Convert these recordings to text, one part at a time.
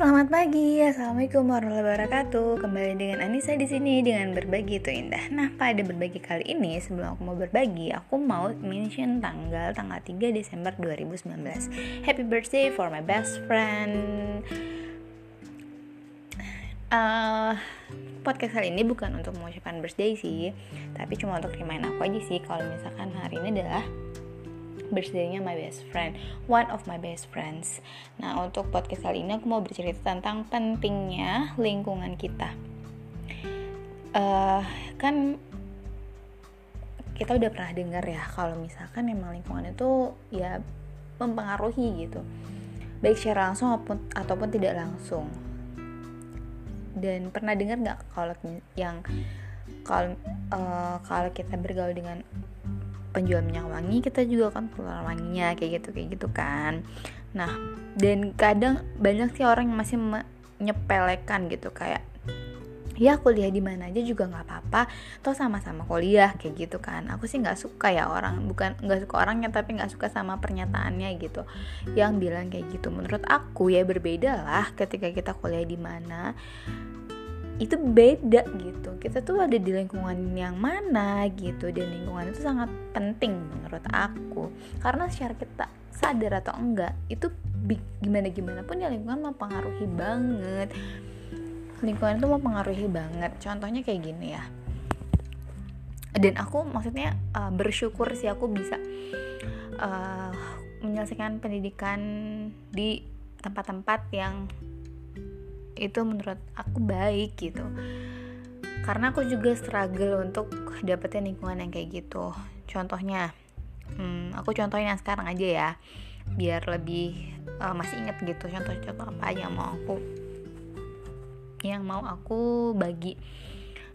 Selamat pagi, assalamualaikum warahmatullahi wabarakatuh. Kembali dengan Anissa di sini dengan berbagi itu indah. Nah, pada berbagi kali ini sebelum aku mau berbagi, aku mau mention tanggal tanggal 3 Desember 2019. Happy birthday for my best friend. Uh, podcast kali ini bukan untuk mengucapkan birthday sih, tapi cuma untuk remind aku aja sih kalau misalkan hari ini adalah birthday-nya my best friend, one of my best friends. Nah, untuk podcast kali ini aku mau bercerita tentang pentingnya lingkungan kita. Uh, kan kita udah pernah dengar ya kalau misalkan emang lingkungan itu ya mempengaruhi gitu baik secara langsung ataupun, ataupun tidak langsung dan pernah dengar nggak kalau yang kalau uh, kalau kita bergaul dengan penjual minyak wangi kita juga kan keluar wanginya kayak gitu kayak gitu kan. Nah dan kadang banyak sih orang yang masih menyepelekan gitu kayak ya kuliah di mana aja juga nggak apa-apa toh sama-sama kuliah kayak gitu kan. Aku sih nggak suka ya orang bukan nggak suka orangnya tapi nggak suka sama pernyataannya gitu. Yang bilang kayak gitu menurut aku ya berbeda lah ketika kita kuliah di mana itu beda gitu. Kita tuh ada di lingkungan yang mana gitu. Dan lingkungan itu sangat penting menurut aku. Karena secara kita sadar atau enggak itu gimana gimana pun ya lingkungan mempengaruhi banget. Lingkungan itu mempengaruhi banget. Contohnya kayak gini ya. Dan aku maksudnya uh, bersyukur sih aku bisa uh, menyelesaikan pendidikan di tempat-tempat yang itu menurut aku baik gitu. Karena aku juga struggle untuk dapetin lingkungan yang kayak gitu. Contohnya hmm, aku contohin yang sekarang aja ya biar lebih uh, masih inget gitu contoh-contoh apa aja yang mau aku yang mau aku bagi.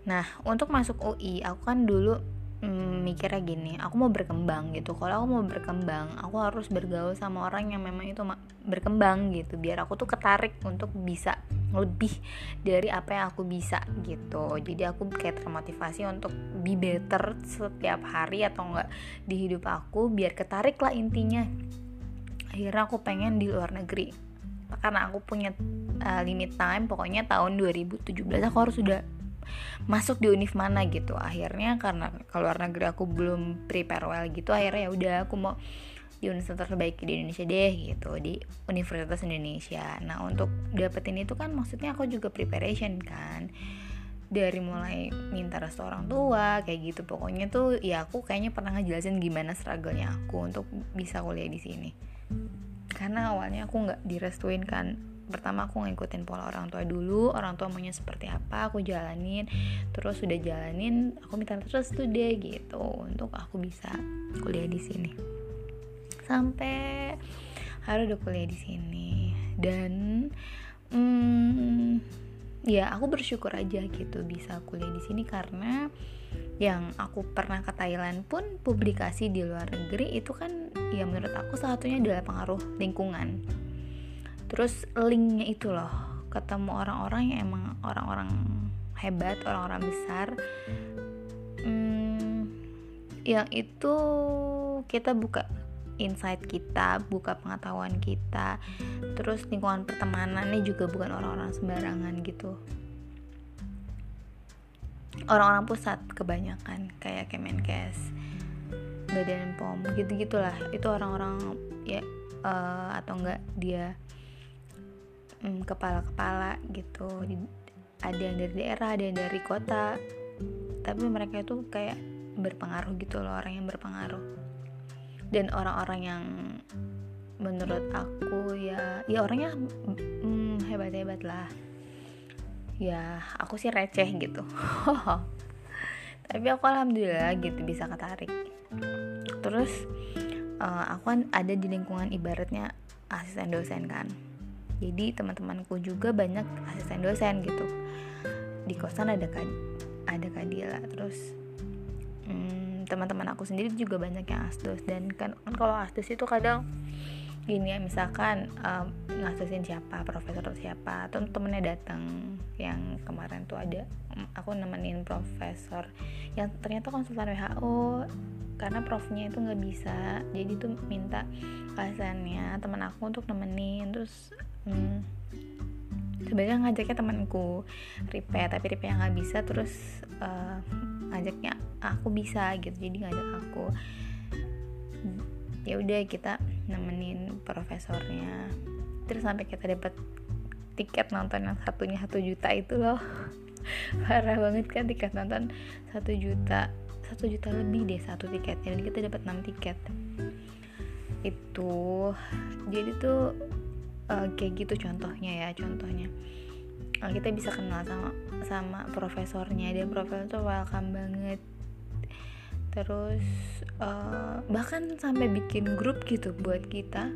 Nah untuk masuk UI aku kan dulu hmm, mikirnya gini aku mau berkembang gitu. Kalau aku mau berkembang aku harus bergaul sama orang yang memang itu berkembang gitu biar aku tuh ketarik untuk bisa lebih dari apa yang aku bisa gitu. Jadi aku kayak termotivasi untuk be better setiap hari atau enggak di hidup aku biar ketarik lah intinya. Akhirnya aku pengen di luar negeri. Karena aku punya uh, limit time pokoknya tahun 2017 aku harus sudah masuk di univ mana gitu. Akhirnya karena keluar negeri aku belum prepare well gitu akhirnya ya udah aku mau di universitas terbaik di Indonesia deh gitu. Di Universitas Indonesia. Nah untuk dapetin itu kan maksudnya aku juga preparation kan. Dari mulai minta restu orang tua kayak gitu. Pokoknya tuh ya aku kayaknya pernah ngejelasin gimana struggle-nya aku untuk bisa kuliah di sini. Karena awalnya aku nggak direstuin kan. Pertama aku ngikutin pola orang tua dulu. Orang tua maunya seperti apa aku jalanin. Terus sudah jalanin aku minta terus tuh deh gitu. Untuk aku bisa kuliah di sini sampai hari udah kuliah di sini. Dan hmm, ya aku bersyukur aja gitu bisa kuliah di sini karena yang aku pernah ke Thailand pun publikasi di luar negeri itu kan ya menurut aku salah satunya adalah pengaruh lingkungan. Terus linknya itu loh ketemu orang-orang yang emang orang-orang hebat orang-orang besar. Hmm, yang itu kita buka insight kita buka pengetahuan kita. Terus lingkungan pertemanannya juga bukan orang-orang sembarangan gitu. Orang-orang pusat kebanyakan kayak Kemenkes Badan POM gitu gitulah itu orang-orang ya uh, atau enggak dia hmm, kepala-kepala gitu. Ada yang dari daerah ada yang dari kota. Tapi mereka itu kayak berpengaruh gitu loh orang yang berpengaruh dan orang-orang yang menurut aku ya ya orangnya hmm, hebat-hebat lah. Ya aku sih receh gitu. Tapi aku alhamdulillah gitu bisa ketarik. Terus uh, aku kan ada di lingkungan ibaratnya asisten dosen kan. Jadi teman-temanku juga banyak asisten dosen gitu. Di kosan ada kad ada kadila terus hmm, teman-teman aku sendiri juga banyak yang asdos. Dan kan, kan kalau asdos itu kadang gini ya misalkan um, ngasusin siapa profesor siapa atau temennya datang yang kemarin tuh ada aku nemenin profesor yang ternyata konsultan WHO karena profnya itu nggak bisa. Jadi tuh minta asistennya teman aku untuk nemenin terus hmm, sebenarnya ngajaknya temanku Ripe tapi Ripe yang nggak bisa terus uh, ngajaknya aku bisa gitu jadi ngajak aku. Ya udah kita nemenin profesornya. Terus sampai kita dapat tiket nonton yang satunya satu juta itu loh. Parah banget kan tiket nonton satu juta. Satu juta lebih deh satu tiketnya dan kita dapat 6 tiket. Itu jadi tuh uh, kayak gitu contohnya ya contohnya. Uh, kita bisa kenal sama sama profesornya dan profesor tuh welcome banget terus uh, bahkan sampai bikin grup gitu buat kita.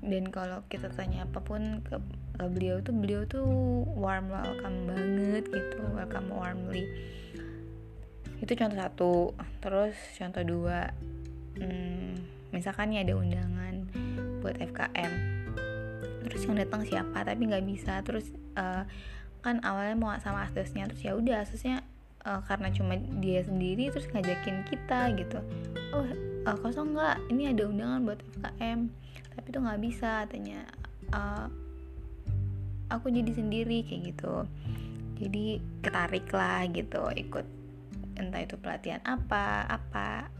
Dan kalau kita tanya apa pun ke, ke beliau tuh beliau tuh warm welcome banget gitu welcome warmly. Itu contoh satu. Terus contoh dua hmm, misalkan nih ada undangan buat FKM terus yang datang siapa tapi nggak bisa. Terus uh, kan awalnya mau sama asesnya terus ya udah asesnya uh, karena cuma dia sendiri terus ngajakin kita gitu. Oh uh, kosong nggak? Ini ada undangan buat FKM tapi tuh nggak bisa katanya. Uh, aku jadi sendiri kayak gitu. Jadi ketarik lah gitu ikut entah itu pelatihan apa apa.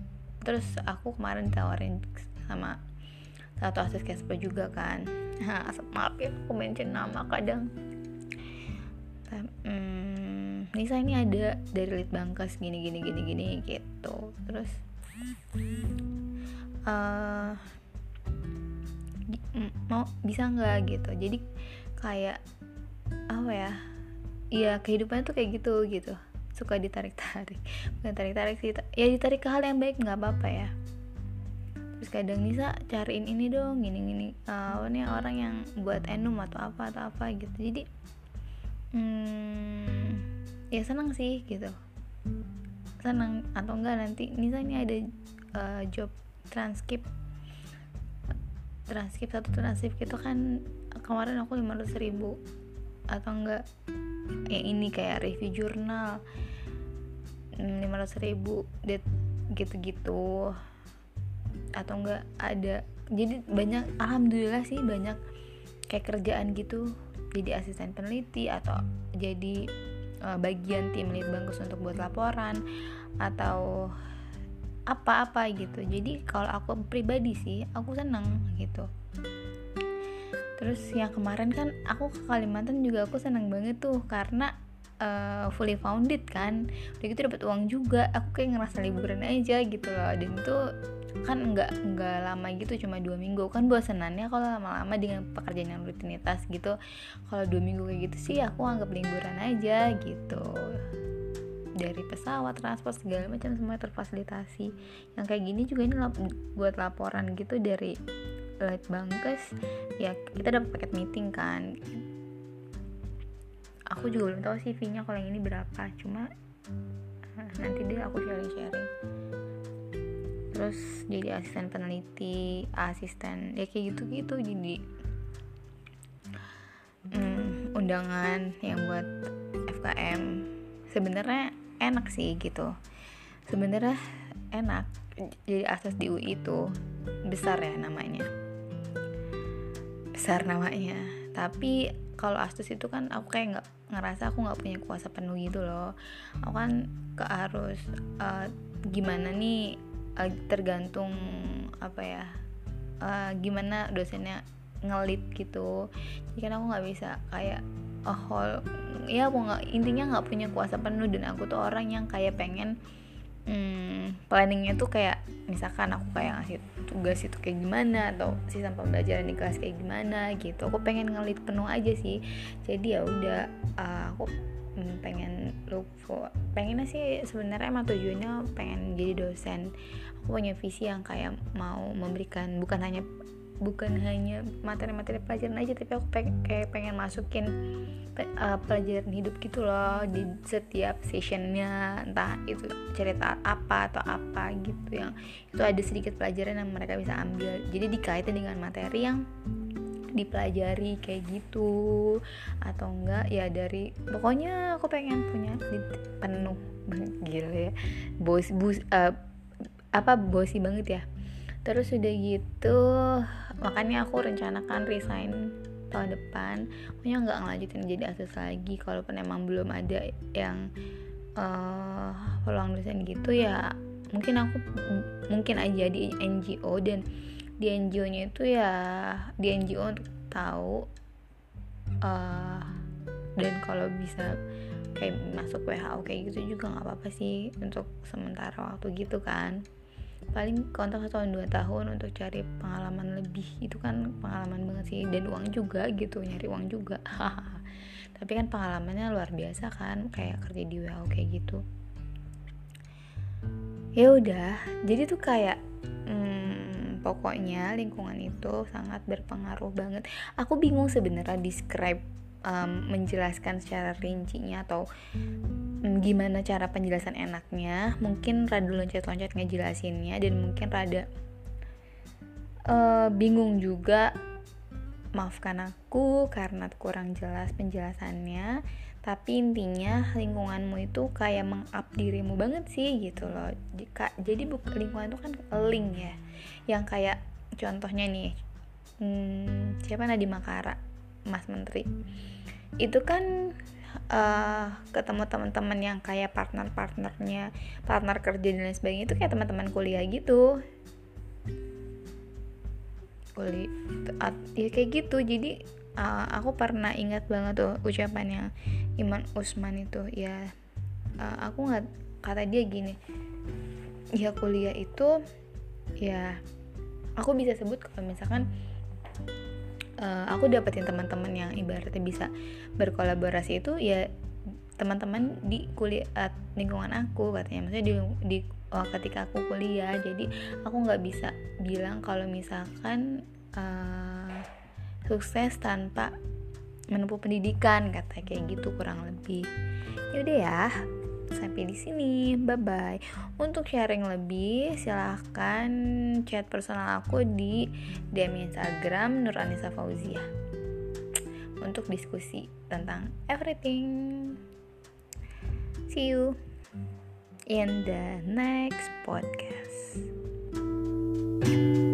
Terus aku kemarin ditawarin sama satu asis kespo juga kan. Maaf ya aku mention nama kadang Nisa ini ada dari Litbangkes gini gini gini gini gitu. Terus uh, mau bisa nggak gitu. Jadi kayak apa ya iya kehidupannya tuh kayak gitu gitu. Suka ditarik-tarik. Bukan tarik-tarik sih ya ditarik ke hal yang baik nggak apa-apa ya. Terus kadang Nisa cariin ini dong gini gini uh, ini orang yang buat enum atau apa atau apa gitu. Jadi hmm, ya senang sih gitu. Senang atau enggak nanti Nisa ini ada uh, job transkrip transkrip satu transkrip itu kan kemarin aku lima ratus ribu. Atau enggak yang ini kayak review jurnal lima ratus ribu gitu-gitu. Atau enggak ada jadi banyak alhamdulillah sih banyak kayak kerjaan gitu. Jadi asisten peneliti atau jadi uh, bagian tim litbangkus untuk buat laporan atau apa-apa gitu. Jadi kalau aku pribadi sih aku seneng gitu. Terus yang kemarin kan aku ke Kalimantan juga aku seneng banget tuh karena uh, fully founded kan. Udah gitu dapat uang juga aku kayak ngerasa liburan aja gitu loh. Dan itu kan nggak nggak lama gitu cuma dua minggu. Kan bosanannya kalau lama-lama dengan pekerjaan yang rutinitas gitu. Kalau dua minggu kayak gitu sih aku anggap liburan aja gitu. Dari pesawat transport segala macam semua terfasilitasi. Yang kayak gini juga ini lap buat laporan gitu dari Light Bankes ya kita dapat paket meeting kan. Aku juga belum tahu fee-nya kalau yang ini berapa. Cuma eh, nanti deh aku sharing-sharing terus jadi asisten peneliti asisten ya kayak gitu-gitu. Jadi hmm, undangan yang buat FKM sebenarnya enak sih gitu. Sebenarnya enak. Jadi akses di UI itu besar ya namanya. Besar namanya. Tapi kalau Astus itu kan aku kayak nggak ngerasa aku nggak punya kuasa penuh gitu loh. Aku kan ke harus uh, gimana nih tergantung apa ya uh, gimana dosennya ngelit gitu. Jadi kan aku nggak bisa kayak oh whole ya aku nggak intinya nggak punya kuasa penuh. Dan aku tuh orang yang kayak pengen hmm, planningnya tuh kayak misalkan aku kayak ngasih tugas itu kayak gimana atau sistem pembelajaran di kelas kayak gimana gitu. Aku pengen ngelit penuh aja sih. Jadi ya udah uh, aku hmm, pengen look for pengennya sih sebenarnya emang tujuannya pengen jadi dosen. Aku punya visi yang kayak mau memberikan bukan hanya bukan hanya materi-materi pelajaran aja tapi aku pengen, kayak pengen masukin uh, pelajaran hidup gitu loh di setiap sessionnya. Entah itu cerita apa atau apa gitu yang itu ada sedikit pelajaran yang mereka bisa ambil. Jadi dikaitin dengan materi yang dipelajari kayak gitu atau enggak ya dari pokoknya aku pengen punya penuh. Gila ya. Bos bos uh, apa bosi banget ya. Terus udah gitu makanya aku rencanakan resign tahun depan. Punya nggak ngelanjutin jadi asus lagi kalaupun emang belum ada yang uh, peluang dosen gitu ya mungkin aku mungkin aja di NGO dan di NGO nya itu ya di NGO untuk tahu uh, dan kalau bisa kayak masuk WHO kayak gitu juga nggak apa-apa sih untuk sementara waktu gitu kan. Paling kontak satu tahun dua tahun untuk cari pengalaman lebih. Itu kan pengalaman banget sih. Dan uang juga gitu nyari uang juga. Tapi kan pengalamannya luar biasa kan kayak kerja di WHO kayak gitu. Ya udah jadi tuh kayak hmm, pokoknya lingkungan itu sangat berpengaruh banget. Aku bingung sebenarnya describe um, menjelaskan secara rincinya atau Hmm, gimana cara penjelasan enaknya. Mungkin rada loncat-loncat ngejelasinnya dan mungkin rada uh, bingung juga. Maafkan aku karena kurang jelas penjelasannya tapi intinya lingkunganmu itu kayak meng-up dirimu banget sih gitu loh. Jadi lingkungan itu kan link ya. Yang kayak contohnya nih hmm, siapa Nadi Makara Mas Menteri. Itu kan uh, ketemu teman-teman yang kayak partner-partnernya partner kerja dan lain sebagainya itu kayak teman-teman kuliah gitu. Kuliah ya kayak gitu. Jadi uh, aku pernah ingat banget tuh ucapannya Iman Usman itu ya uh, aku nggak kata dia gini ya kuliah itu ya aku bisa sebut kalau misalkan uh, aku dapetin teman-teman yang ibaratnya bisa berkolaborasi itu ya teman-teman di kuliah uh, lingkungan aku katanya. Maksudnya di, di uh, ketika aku kuliah jadi aku nggak bisa bilang kalau misalkan uh, sukses tanpa menempuh pendidikan kata kayak gitu kurang lebih. Yaudah ya sampai di sini. Bye bye untuk sharing lebih silahkan chat personal aku di DM Instagram Nur Anissa Fauzia. Untuk diskusi tentang everything. See you in the next podcast. thank you